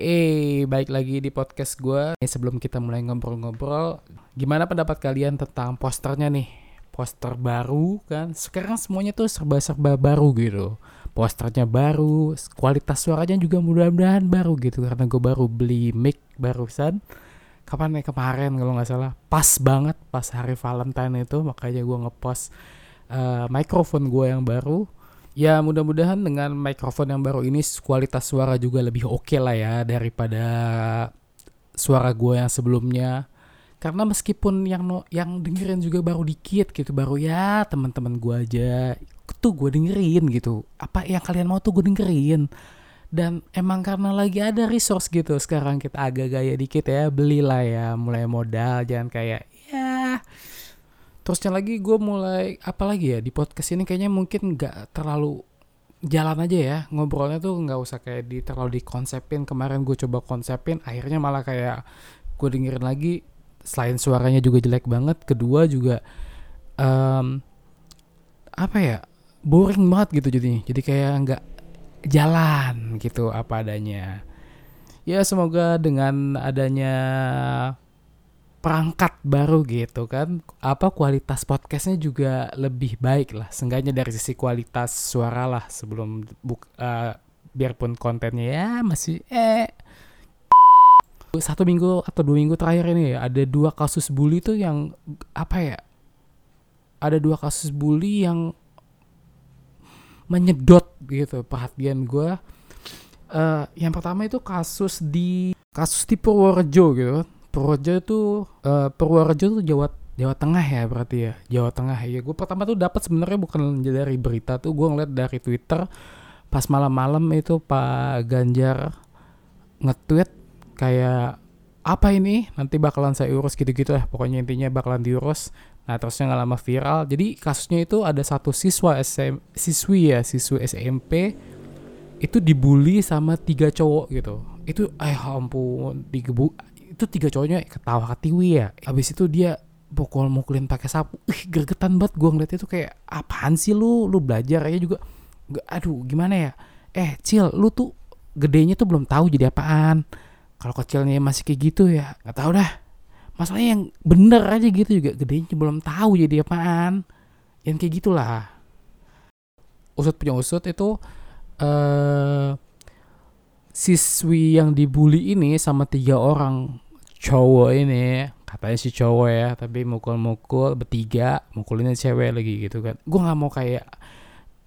Eh, baik lagi di podcast gue. Sebelum kita mulai ngobrol-ngobrol, gimana pendapat kalian tentang posternya nih? Poster baru kan? Sekarang semuanya tuh serba-serba baru gitu. Posternya baru, kualitas suaranya juga mudah-mudahan baru gitu. Karena gue baru beli mic barusan. Kapan ya kemarin kalau nggak salah. Pas banget pas hari Valentine itu, makanya gue ngepost uh, mikrofon gue yang baru Ya mudah-mudahan dengan mikrofon yang baru ini kualitas suara juga lebih oke okay lah ya daripada suara gue yang sebelumnya. Karena meskipun yang no, yang dengerin juga baru dikit gitu, baru ya teman-teman gue aja tuh gue dengerin gitu. Apa yang kalian mau tuh gue dengerin. Dan emang karena lagi ada resource gitu sekarang kita agak gaya dikit ya belilah ya mulai modal jangan kayak ya terusnya lagi gue mulai apa lagi ya di podcast ini kayaknya mungkin nggak terlalu jalan aja ya ngobrolnya tuh nggak usah kayak di terlalu dikonsepin. Kemarin gue coba konsepin akhirnya malah kayak gue dengerin lagi selain suaranya juga jelek banget kedua juga um, apa ya boring banget gitu jadinya. Jadi kayak nggak jalan gitu apa adanya. Ya semoga dengan adanya perangkat baru gitu kan. Apa kualitas podcastnya juga lebih baik lah. Seenggaknya dari sisi kualitas suara lah sebelum buk uh, biarpun kontennya ya masih eh. Satu minggu atau dua minggu terakhir ini ya ada dua kasus bully tuh yang apa ya ada dua kasus bully yang menyedot gitu perhatian gue uh, yang pertama itu kasus di kasus di Purworejo gitu Purworejo itu uh, Purworejo tuh Jawa Jawa Tengah ya berarti ya? Jawa Tengah ya gue pertama tuh dapat sebenarnya bukan dari berita tuh gue ngeliat dari Twitter. Pas malam-malam itu Pak Ganjar nge-tweet kayak apa ini? Nanti bakalan saya urus gitu-gitu lah. Pokoknya intinya bakalan diurus. Nah terusnya nggak lama viral. Jadi kasusnya itu ada satu siswa SM, siswi ya siswi SMP itu dibully sama tiga cowok gitu. Itu eh ampun digebu itu tiga cowoknya ketawa ketiwi ya. Habis itu dia pukul mukulin pakai sapu. Ih gergetan banget gue ngeliat itu kayak apaan sih lu? Lu belajar aja juga. Aduh gimana ya? Eh cil lu tuh gedenya tuh belum tahu jadi apaan. Kalau kecilnya masih kayak gitu ya nggak tahu dah. Masalahnya yang bener aja gitu juga gedenya belum tahu jadi apaan. Yang kayak gitulah. Usut punya usut itu eh siswi yang dibully ini sama tiga orang cowok ini katanya si cowok ya tapi mukul-mukul bertiga mukulin cewek lagi gitu kan. Gue nggak mau kayak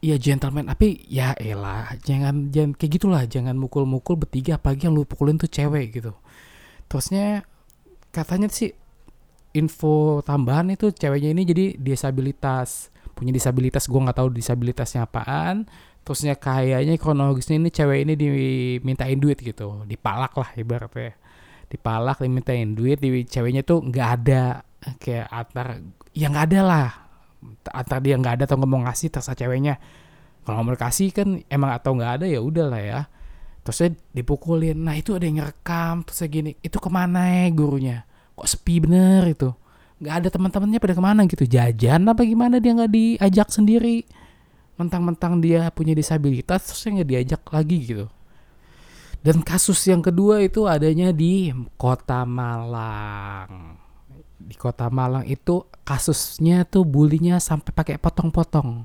ya gentleman tapi ya elah jangan jangan kayak gitulah jangan mukul-mukul bertiga apalagi yang lu pukulin tuh cewek gitu. Terusnya katanya sih info tambahan itu ceweknya ini jadi disabilitas punya disabilitas gue nggak tahu disabilitasnya apaan. Terusnya kayaknya kronologisnya ini cewek ini dimintain duit gitu dipalak lah ibaratnya dipalak dimintain duit di ceweknya tuh nggak ada kayak antar ya nggak ada lah. Antar dia nggak ada atau ngomong ngasih terserah ceweknya. Kalau ngomong kasih kan emang atau nggak ada ya udah lah ya. Terus saya dipukulin. Nah itu ada yang ngerekam terus saya gini itu ke mana ya gurunya? Kok sepi bener itu? Nggak ada teman-temannya pada ke mana gitu. Jajan apa gimana dia nggak diajak sendiri? Mentang-mentang dia punya disabilitas terus saya nggak diajak lagi gitu dan kasus yang kedua itu adanya di Kota Malang. Di Kota Malang itu kasusnya tuh bulinya sampai pakai potong-potong.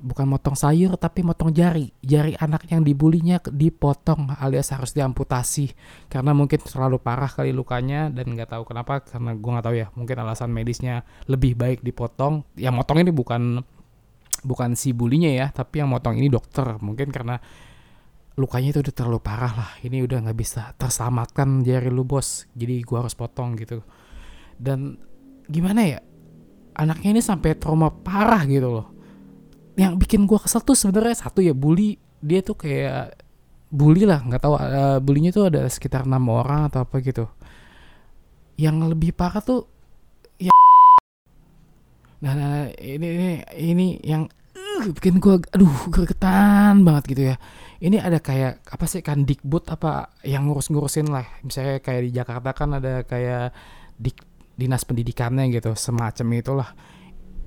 Bukan motong sayur tapi motong jari. Jari anak yang dibulinya dipotong alias harus diamputasi karena mungkin terlalu parah kali lukanya dan nggak tahu kenapa karena gue nggak tahu ya mungkin alasan medisnya lebih baik dipotong. Yang motong ini bukan bukan si bulinya ya tapi yang motong ini dokter mungkin karena lukanya itu udah terlalu parah lah. Ini udah nggak bisa terselamatkan jari lu bos. Jadi gua harus potong gitu. Dan gimana ya anaknya ini sampai trauma parah gitu loh. Yang bikin gua kesel tuh sebenarnya satu ya bully. Dia tuh kayak bully lah nggak tahu uh, bulinya tuh ada sekitar enam orang atau apa gitu. Yang lebih parah tuh ya nah, nah ini ini ini yang bikin gua aduh gregetan banget gitu ya. Ini ada kayak apa sih kan dikbud apa yang ngurus-ngurusin lah. Misalnya kayak di Jakarta kan ada kayak dik, dinas pendidikannya gitu semacam itulah.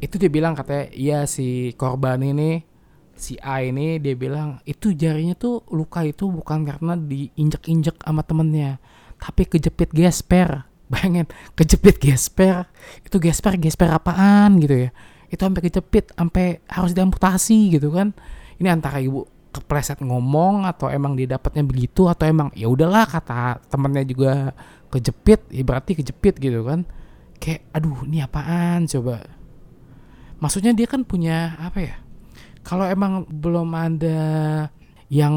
Itu dia bilang katanya iya si korban ini si A ini dia bilang itu jarinya tuh luka itu bukan karena diinjek-injek sama temennya tapi kejepit gesper. Bayangin kejepit gesper? Itu gesper gesper apaan gitu ya itu sampai kejepit sampai harus diamputasi gitu kan. Ini antara ibu kepleset ngomong atau emang dia dapatnya begitu atau emang ya udahlah kata temennya juga kejepit ya berarti kejepit gitu kan. Kayak aduh ini apaan coba? Maksudnya dia kan punya apa ya kalau emang belum ada yang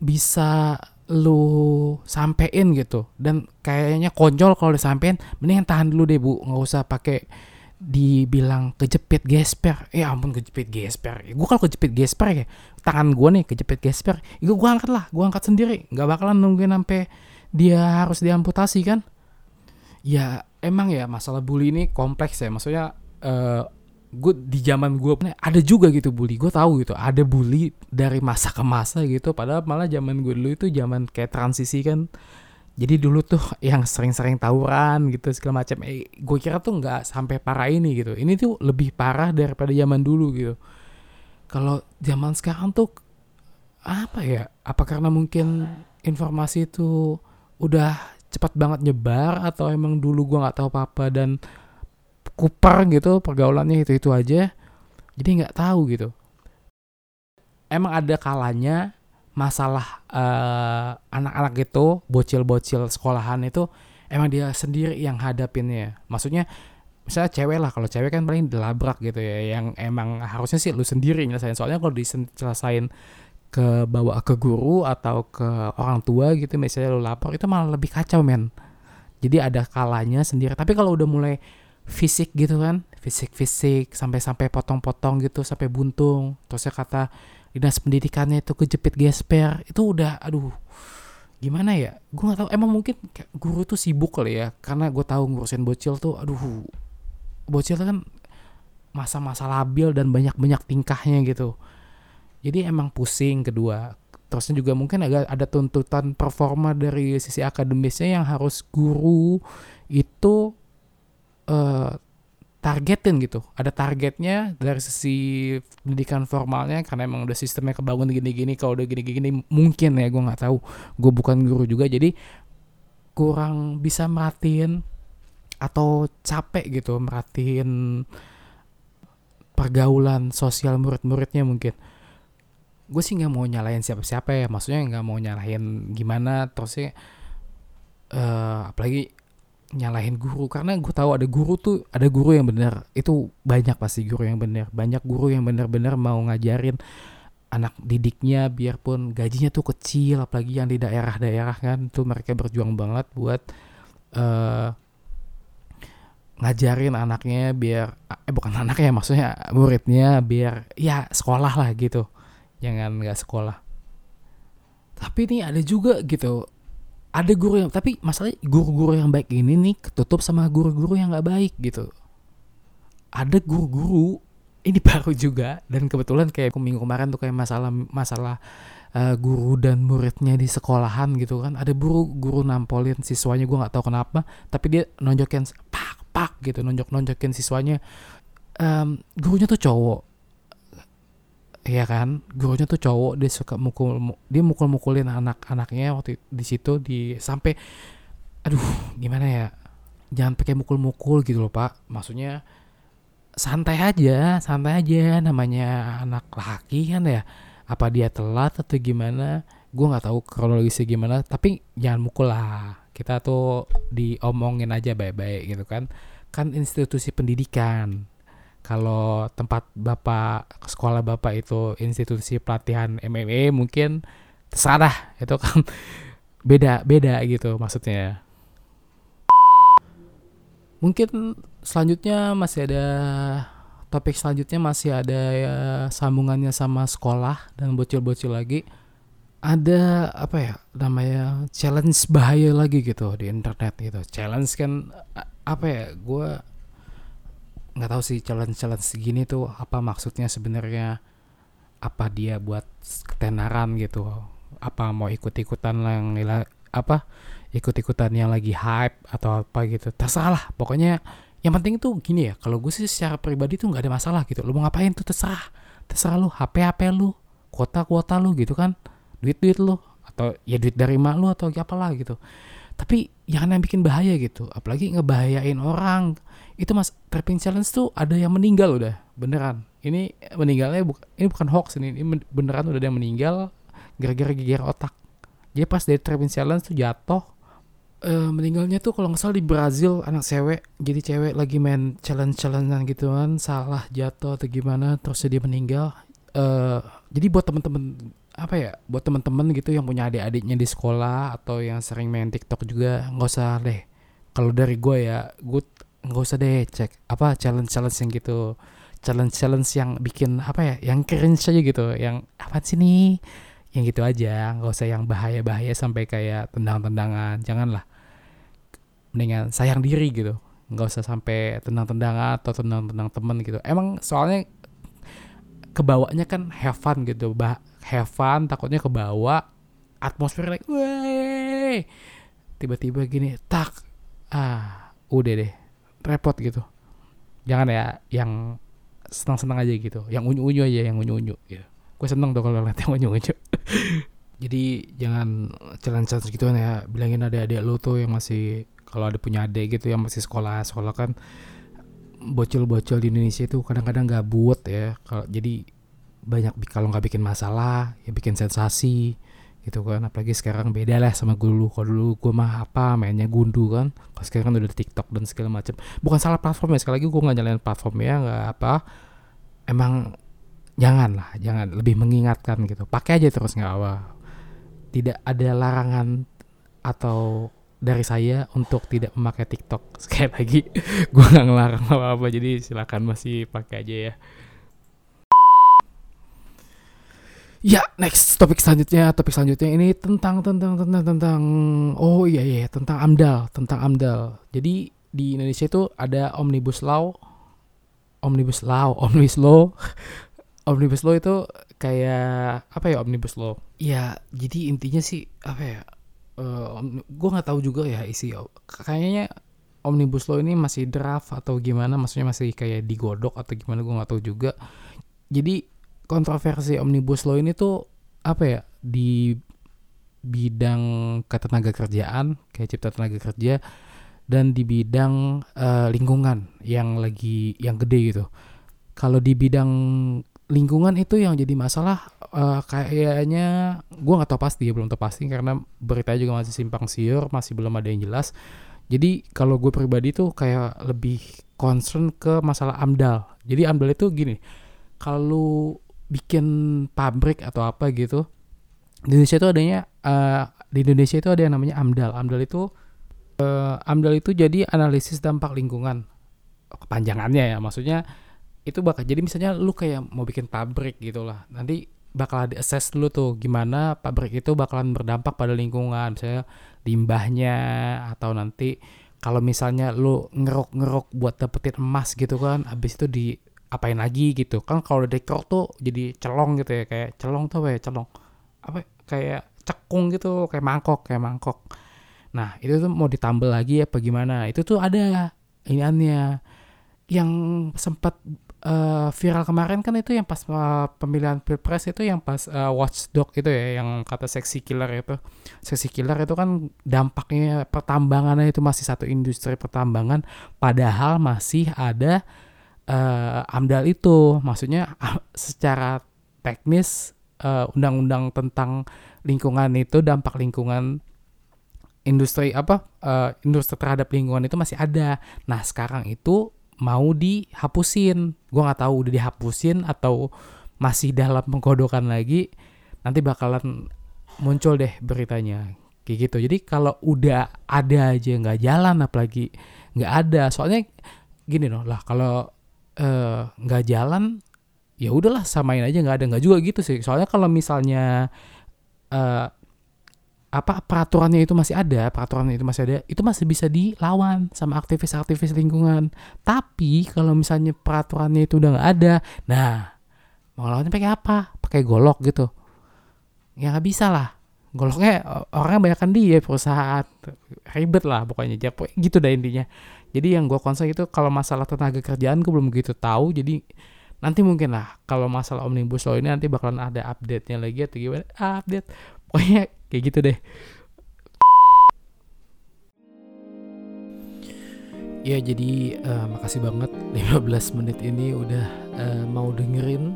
bisa lu sampein gitu dan kayaknya konjol kalau disampein mendingan tahan dulu deh bu. Nggak usah pakai dibilang kejepit gesper. Ya ampun kejepit gesper. Ya, gue kalau kejepit gesper ya tangan gue nih kejepit gesper itu gue angkat lah gue angkat sendiri. Nggak bakalan nungguin sampai dia harus diamputasi kan? Ya emang ya masalah bully ini kompleks ya. Maksudnya uh, gue di zaman gue ada juga gitu bully. Gue tahu gitu ada bully dari masa ke masa gitu. Padahal malah zaman gue dulu itu zaman kayak transisi kan jadi dulu tuh yang sering-sering tawuran gitu segala macam eh gue kira tuh nggak sampai parah ini gitu. Ini tuh lebih parah daripada zaman dulu gitu. Kalau zaman sekarang tuh apa ya? Apa karena mungkin informasi itu udah cepat banget nyebar atau emang dulu gue nggak tahu apa apa dan kupar gitu pergaulannya itu itu aja jadi nggak tahu gitu. Emang ada kalanya masalah uh, anak-anak itu bocil-bocil sekolahan itu emang dia sendiri yang hadapinnya. Maksudnya misalnya cewek lah kalau cewek kan paling dilabrak gitu ya yang emang harusnya sih lu sendiri nyelesain. Soalnya kalau diselesain ke bawa ke guru atau ke orang tua gitu misalnya lu lapor itu malah lebih kacau men. Jadi ada kalanya sendiri. Tapi kalau udah mulai fisik gitu kan fisik fisik sampai sampai potong-potong gitu sampai buntung. Terusnya kata dinas pendidikannya itu kejepit gesper itu udah aduh gimana ya? Gue nggak tahu emang mungkin guru tuh sibuk kali ya karena gue tahu ngurusin bocil tuh aduh bocil kan masa-masa labil dan banyak-banyak tingkahnya gitu. Jadi emang pusing kedua. Terusnya juga mungkin agak ada tuntutan performa dari sisi akademisnya yang harus guru itu uh, targetin gitu. Ada targetnya dari sisi pendidikan formalnya karena emang udah sistemnya kebangun gini-gini kalau udah gini-gini mungkin ya gue nggak tahu. Gue bukan guru juga jadi kurang bisa merhatiin atau capek gitu merhatiin pergaulan sosial murid-muridnya mungkin. Gue sih nggak mau nyalahin siapa-siapa ya maksudnya nggak mau nyalahin gimana terusnya uh, apalagi nyalahin guru. Karena gue tahu ada guru tuh ada guru yang benar. Itu banyak pasti guru yang benar. Banyak guru yang benar-benar mau ngajarin anak didiknya biarpun gajinya tuh kecil apalagi yang di daerah-daerah kan. Tuh mereka berjuang banget buat uh, ngajarin anaknya biar eh bukan anaknya maksudnya muridnya biar ya sekolah lah gitu. Jangan nggak sekolah. Tapi ini ada juga gitu ada guru yang tapi masalahnya guru-guru yang baik ini nih ketutup sama guru-guru yang nggak baik gitu. Ada guru-guru ini baru juga dan kebetulan kayak minggu kemarin tuh kayak masalah masalah uh, guru dan muridnya di sekolahan gitu kan. Ada guru guru nampolin siswanya gue nggak tahu kenapa tapi dia nonjokin pak pak gitu nonjok nonjokin siswanya. Um, gurunya tuh cowok Iya kan, gurunya tuh cowok dia suka mukul dia mukul-mukulin anak-anaknya waktu di situ di sampai aduh gimana ya? Jangan pakai mukul-mukul gitu loh pak. Maksudnya santai aja santai aja namanya anak laki kan ya. Apa dia telat atau gimana? Gue nggak tahu kronologisnya gimana tapi jangan mukul lah. Kita tuh diomongin aja baik-baik gitu kan. Kan institusi pendidikan kalau tempat bapak sekolah bapak itu institusi pelatihan MMA mungkin terserah itu kan beda beda gitu maksudnya. Mungkin selanjutnya masih ada topik selanjutnya masih ada ya sambungannya sama sekolah dan bocil-bocil lagi. Ada apa ya namanya challenge bahaya lagi gitu di internet gitu. Challenge kan apa ya gue nggak tahu sih challenge challenge segini tuh apa maksudnya sebenarnya apa dia buat ketenaran gitu apa mau ikut ikutan yang apa ikut ikutan yang lagi hype atau apa gitu. Terserah pokoknya yang penting itu gini ya kalau gue sih secara pribadi tuh nggak ada masalah gitu. Lo mau ngapain tuh terserah terserah lu HP HP lu kuota kuota lu gitu kan duit duit lu atau ya duit dari mak lu atau apalah gitu. Tapi jangan yang bikin bahaya gitu apalagi ngebahayain orang itu mas trapping challenge tuh ada yang meninggal udah beneran. Ini meninggalnya bukan ini bukan hoax ini ini beneran udah ada yang meninggal gara-gara geger otak. Dia pas dari trapping challenge tuh jatuh uh, meninggalnya tuh kalau nggak salah di Brazil anak cewek jadi cewek lagi main challenge challengean gitu kan salah jatuh atau gimana terus dia meninggal. Uh, jadi buat temen-temen apa ya buat temen-temen gitu yang punya adik-adiknya di sekolah atau yang sering main TikTok juga nggak usah deh. Kalau dari gue ya gue nggak usah deh cek apa challenge challenge yang gitu. Challenge challenge yang bikin apa ya yang keren saja gitu. Yang apa sih nih? Yang gitu aja nggak usah yang bahaya bahaya sampai kayak tendang-tendangan. Janganlah. Mendingan sayang diri gitu. Nggak usah sampai tendang-tendangan atau tendang-tendang temen gitu. Emang soalnya kebawanya kan have fun gitu. Bah have fun takutnya ke bawah atmosfer like tiba-tiba gini tak ah udah deh repot gitu. Jangan ya yang senang-senang aja gitu yang unyu-unyu aja yang unyu-unyu gitu. Gue seneng tuh kalau yang unyu-unyu. Jadi jangan challenge-challenge gitu kan ya. Bilangin adik-adik lu tuh yang masih kalau ada punya adik gitu yang masih sekolah sekolah kan bocil-bocil di Indonesia itu kadang-kadang gabut ya. Kalau jadi banyak kalau nggak bikin masalah ya bikin sensasi gitu kan. Apalagi sekarang beda lah sama gue dulu. Kalau dulu gue mah apa mainnya gundu kan. Kalau sekarang udah TikTok dan segala macam bukan salah platform ya sekali lagi gue nggak nyalain platform ya nggak apa. Emang jangan lah jangan. Lebih mengingatkan gitu. Pakai aja terus nggak apa. Tidak ada larangan atau dari saya untuk tidak memakai TikTok. Sekali lagi gue nggak ngelarang apa apa jadi silakan masih pakai aja ya Ya, next topik selanjutnya, topik selanjutnya ini tentang tentang tentang tentang oh iya iya tentang AMDAL, tentang AMDAL. Jadi di Indonesia itu ada Omnibus Law, Omnibus Law, Omnibus Law, Omnibus Law itu kayak apa ya Omnibus Law? Ya, jadi intinya sih apa ya? Uh, gue nggak tahu juga ya isi. Kayaknya Omnibus Law ini masih draft atau gimana? Maksudnya masih kayak digodok atau gimana? Gue nggak tahu juga. Jadi kontroversi omnibus law ini tuh apa ya di bidang ketenaga kerjaan kayak cipta tenaga kerja dan di bidang uh, lingkungan yang lagi yang gede gitu. Kalau di bidang lingkungan itu yang jadi masalah uh, kayaknya gue nggak tahu pasti ya belum tahu pasti karena berita juga masih simpang siur masih belum ada yang jelas. Jadi kalau gue pribadi tuh kayak lebih concern ke masalah amdal. Jadi amdal itu gini, kalau bikin pabrik atau apa gitu di Indonesia itu adanya uh, di Indonesia itu ada yang namanya AMDAL. AMDAL itu uh, AMDAL itu jadi analisis dampak lingkungan. Kepanjangannya ya maksudnya itu bakal jadi misalnya lu kayak mau bikin pabrik gitu lah nanti bakal di assess dulu tuh gimana pabrik itu bakalan berdampak pada lingkungan misalnya limbahnya atau nanti kalau misalnya lu ngerok-ngerok buat dapetin emas gitu kan habis itu di apain lagi gitu. Kan kalau dekor tuh jadi celong gitu ya kayak celong tuh apa ya celong? Apa kayak cekung gitu kayak mangkok kayak mangkok. Nah itu tuh mau ditambal lagi apa gimana? Itu tuh ada iniannya yang sempat uh, viral kemarin kan itu yang pas uh, pemilihan pilpres itu yang pas uh, watchdog itu ya yang kata seksi killer itu. Seksi killer itu kan dampaknya pertambangannya itu masih satu industri pertambangan padahal masih ada uh, AMDAL itu maksudnya secara teknis undang undang-undang tentang lingkungan itu dampak lingkungan industri apa uh, industri terhadap lingkungan itu masih ada. Nah sekarang itu mau dihapusin. Gue nggak tahu udah dihapusin atau masih dalam penggodokan lagi. Nanti bakalan muncul deh beritanya kayak gitu. Jadi kalau udah ada aja nggak jalan apalagi nggak ada. Soalnya gini loh lah kalau Eh, nggak uh, jalan ya udahlah samain aja nggak ada nggak juga gitu sih. Soalnya kalau misalnya uh, apa peraturannya itu masih ada peraturannya itu masih ada itu masih bisa dilawan sama aktivis-aktivis lingkungan. Tapi kalau misalnya peraturannya itu udah nggak ada nah mau lawannya pakai apa? Pakai golok gitu. Ya nggak bisa lah goloknya orangnya banyak kan dia perusahaan ribet lah pokoknya gitu dah intinya. Jadi yang gue concern itu kalau masalah tenaga kerjaan gue belum begitu tahu jadi nanti mungkin lah kalau masalah omnibus law ini nanti bakalan ada update nya lagi atau gimana. Ah, update. Pokoknya kayak gitu deh. Ya jadi uh, makasih banget. 15 menit ini udah uh, mau dengerin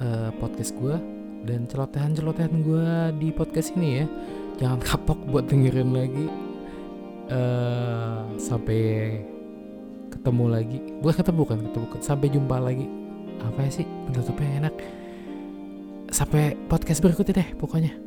uh, podcast gue dan celotehan-celotehan gue di podcast ini ya jangan kapok buat dengerin lagi. Uh, sampai ketemu lagi. Bukan ketemu kan ketemu sampai jumpa lagi. Apa ya sih? Penutupnya enak. Sampai podcast berikutnya deh pokoknya